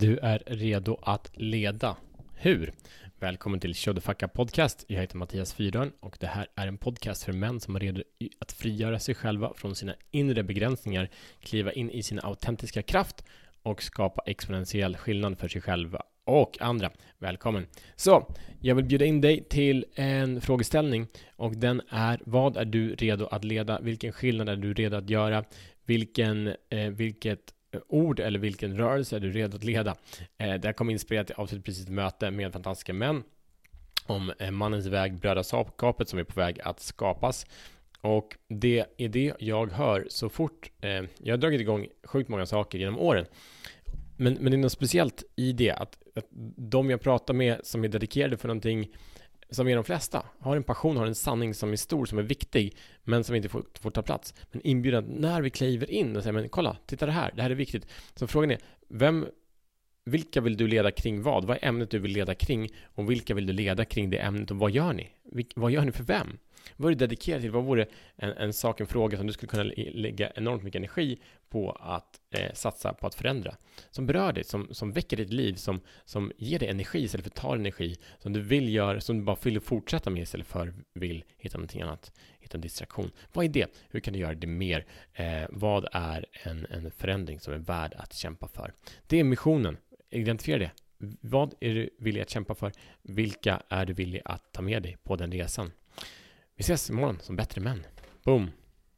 Du är redo att leda. Hur? Välkommen till Show the Podcast. Jag heter Mattias Fyrdörn och det här är en podcast för män som är redo att frigöra sig själva från sina inre begränsningar, kliva in i sin autentiska kraft och skapa exponentiell skillnad för sig själva och andra. Välkommen! Så, jag vill bjuda in dig till en frågeställning och den är vad är du redo att leda? Vilken skillnad är du redo att göra? Vilken, eh, vilket Eh, ord eller vilken rörelse är du redo att leda? Eh, det här kommer inspirerat till avslutet precis möte med fantastiska män om eh, mannens väg, brödraskapet som är på väg att skapas. Och det är det jag hör så fort, eh, jag har dragit igång sjukt många saker genom åren. Men, men det är något speciellt i det, att, att de jag pratar med som är dedikerade för någonting som är de flesta, har en passion, har en sanning som är stor, som är viktig, men som inte får, får ta plats. Men inbjudan när vi kliver in och säger, men kolla, titta det här, det här är viktigt. Så frågan är, vem, vilka vill du leda kring vad? Vad är ämnet du vill leda kring? Och vilka vill du leda kring det ämnet? Och vad gör ni? vad gör ni för vem? Vad är du dedikerad till? Vad vore en, en sak, en fråga som du skulle kunna lägga enormt mycket energi på att eh, satsa på att förändra? Som berör dig, som, som väcker ditt liv, som, som ger dig energi istället för tar energi, som du vill göra, som du bara vill fortsätta med istället för vill hitta någonting annat, hitta en distraktion. Vad är det? Hur kan du göra det mer? Eh, vad är en, en förändring som är värd att kämpa för? Det är missionen. Identifiera det. Vad är du villig att kämpa för? Vilka är du villig att ta med dig på den resan? Vi ses imorgon som bättre män. Boom!